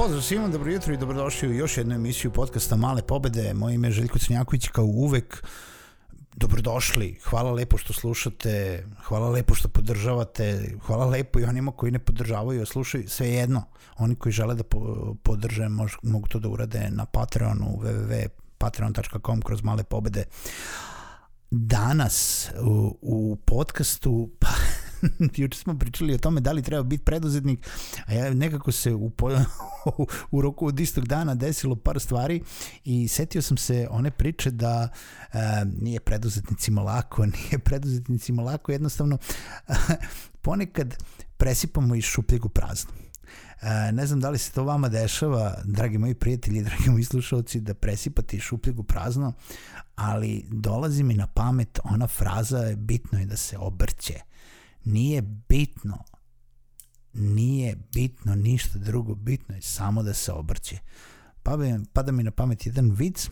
Pozdrav svima, dobro jutro i dobrodošli u još jednu emisiju podcasta Male pobede. Moje ime je Željko Crnjaković, kao uvek dobrodošli, hvala lepo što slušate, hvala lepo što podržavate, hvala lepo i onima koji ne podržavaju, slušaju sve jedno. Oni koji žele da po, podrže mož, mogu to da urade na Patreonu www.patreon.com kroz male pobede. Danas u, u podcastu, juče smo pričali o tome da li treba biti preduzetnik, a ja nekako se u, u roku od istog dana desilo par stvari i setio sam se one priče da e, nije preduzetnicima lako, nije preduzetnicima lako, jednostavno ponekad presipamo iz šupljeg u prazno. E, ne znam da li se to vama dešava, dragi moji prijatelji, dragi moji slušalci, da presipate iz šupljeg u prazno, ali dolazi mi na pamet ona fraza bitno je da se obrće nije bitno nije bitno ništa drugo, bitno je samo da se obrće. Pa pada mi na pamet jedan vic,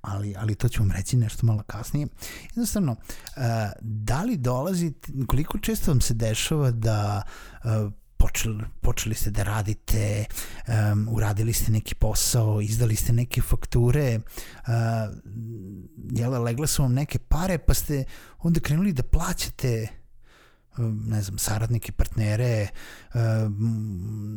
ali, ali to ću vam reći nešto malo kasnije. Jednostavno, uh, da li dolazi, koliko često vam se dešava da uh, počeli, počeli ste da radite, um, uradili ste neki posao, izdali ste neke fakture, uh, jel, legle su vam neke pare, pa ste onda krenuli da plaćate ne znam, saradnike, partnere,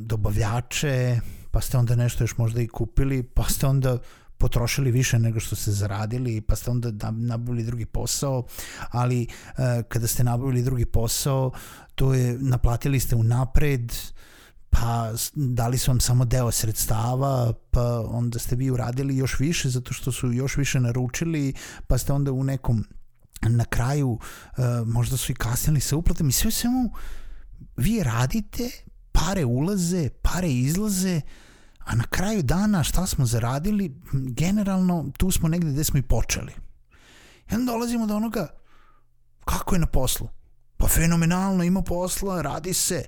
dobavljače, pa ste onda nešto još možda i kupili, pa ste onda potrošili više nego što ste zaradili, pa ste onda nabavili drugi posao, ali kada ste nabavili drugi posao, to je, naplatili ste u napred, pa dali su vam samo deo sredstava, pa onda ste vi uradili još više zato što su još više naručili, pa ste onda u nekom na kraju uh, možda su i kasnili sa uplatom i sve svemu vi radite, pare ulaze, pare izlaze, a na kraju dana šta smo zaradili, generalno tu smo negde gde smo i počeli. I onda dolazimo do onoga, kako je na poslu? Pa fenomenalno, ima posla, radi se.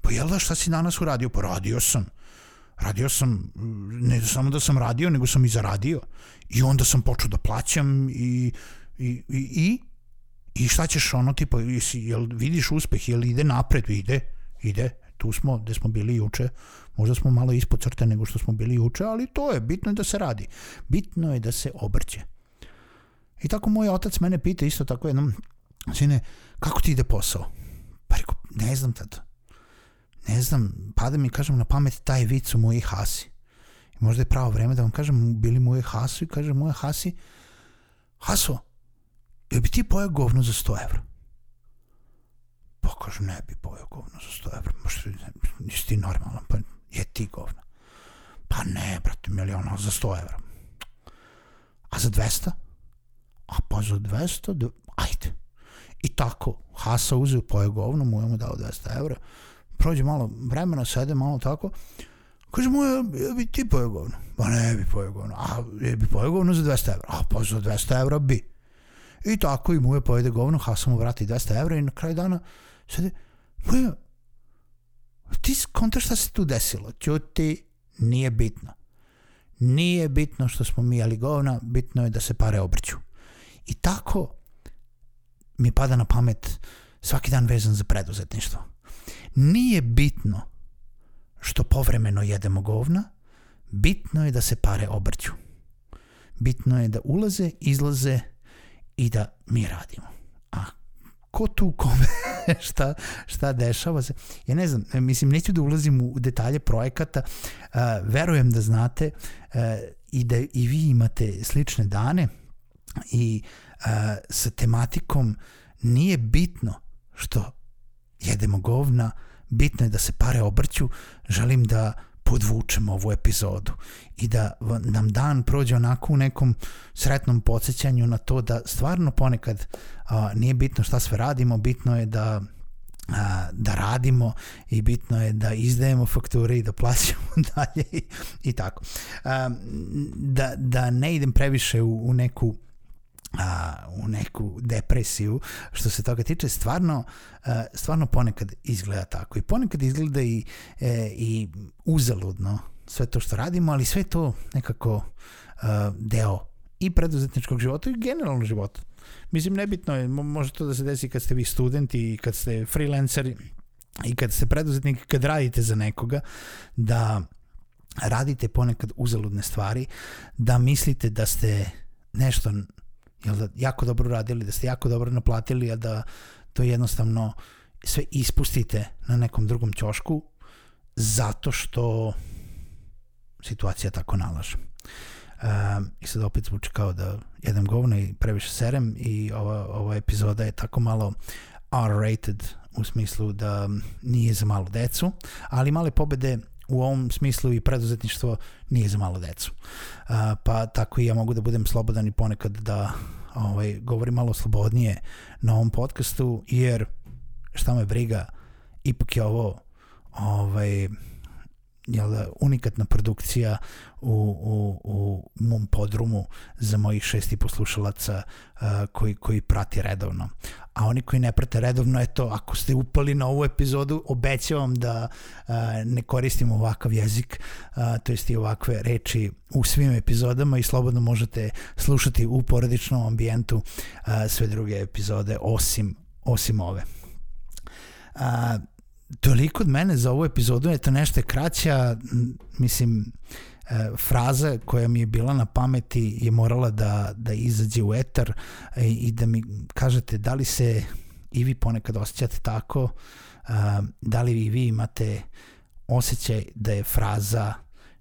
Pa jel da šta si danas uradio? Pa radio sam. Radio sam, ne samo da sam radio, nego sam i zaradio. I onda sam počeo da plaćam i I, i, i, i šta ćeš ono, tipa, jesi, jel vidiš uspeh, jel ide napred, ide, ide, tu smo, gde smo bili juče, možda smo malo ispod crte nego što smo bili juče, ali to je, bitno je da se radi, bitno je da se obrće. I tako moj otac mene pita isto tako jednom, sine, kako ti ide posao? Pa rekao, ne znam tad. Ne znam, pada mi, kažem, na pamet taj vic u mojih hasi. I možda je pravo vreme da vam kažem, bili moje hasu i kaže moje hasi, Haso, jel bi ti pojao govno za 100 evra? Pa kaže, ne bi pojao govno za 100 evra. Možda nisi ti normalan, pa je ti govno. Pa ne, brate, miliona za 100 evra. A za 200? A pa za 200, da, ajde. I tako, Hasa uzeo poje govno, mu je mu dao 200 evra. Prođe malo vremena, sede malo tako. Kaže mu, je bi ti pojeo govno? Pa ne bi pojeo govno. A je bi pojeo govno za 200 evra? A pa za 200 evra bi. I tako i Muja pojede govno, Hasan mu vrati 200 evra i na kraju dana sede, Muja, ti kontaš šta se tu desilo? Ćuti, nije bitno. Nije bitno što smo mi jeli govna, bitno je da se pare obrću. I tako mi pada na pamet svaki dan vezan za preduzetništvo. Nije bitno što povremeno jedemo govna, bitno je da se pare obrću. Bitno je da ulaze, izlaze, i da mi radimo. A ko tu kome šta, šta dešava se. Ja ne znam, mislim, neću da ulazim u detalje projekata, uh, verujem da znate uh, i da i vi imate slične dane i uh, sa tematikom nije bitno što jedemo govna, bitno je da se pare obrću, želim da podvučemo ovu epizodu i da nam dan prođe onako u nekom sretnom podsjećanju na to da stvarno ponekad a, nije bitno šta sve radimo, bitno je da a, da radimo i bitno je da izdajemo fakture i da plaćamo dalje i, i tako. A, da, da ne idem previše u, u neku a, u neku depresiju. Što se toga tiče stvarno a, stvarno ponekad izgleda tako. I ponekad izgleda i, e, i uzaludno sve to što radimo ali sve to nekako a, deo i preduzetničkog života i generalnog života. Mislim nebitno je može to da se desi kad ste vi studenti i kad ste freelanceri i kad ste preduzetnik kad radite za nekoga da radite ponekad uzaludne stvari da mislite da ste nešto jel da jako dobro radili, da ste jako dobro naplatili, a da to jednostavno sve ispustite na nekom drugom ćošku zato što situacija tako nalaže. Um, I sad opet zvuči kao da jedem govno i previše serem i ova, ova epizoda je tako malo R-rated u smislu da nije za malu decu, ali male pobede u ovom smislu i preduzetništvo nije za malo decu. Pa tako i ja mogu da budem slobodan i ponekad da ovaj, govorim malo slobodnije na ovom podcastu, jer šta me briga, ipak je ovo ovaj, jel, unikatna produkcija u, u, u mom podrumu za mojih šesti poslušalaca uh, koji, koji prati redovno. A oni koji ne prate redovno, eto, ako ste upali na ovu epizodu, obećavam da uh, ne koristim ovakav jezik, uh, to jest i ovakve reči u svim epizodama i slobodno možete slušati u porodičnom ambijentu uh, sve druge epizode osim, osim ove. Uh, toliko od mene za ovu epizodu, je to nešto je kraća, mislim, e, fraza koja mi je bila na pameti je morala da, da izađe u etar i, e, da mi kažete da li se i vi ponekad osjećate tako, da li vi imate osjećaj da je fraza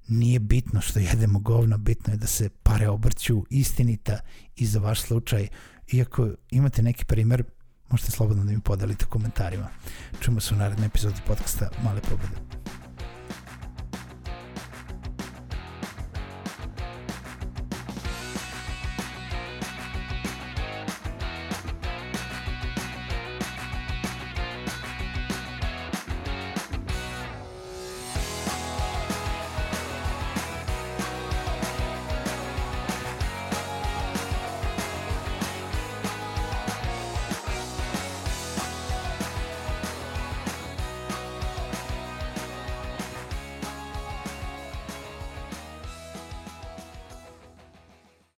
nije bitno što jedemo govna, bitno je da se pare obrću istinita i za vaš slučaj. Iako imate neki primer, možete slobodno da mi podelite u komentarima. Čujemo se u narednoj epizodi podcasta Male pobede.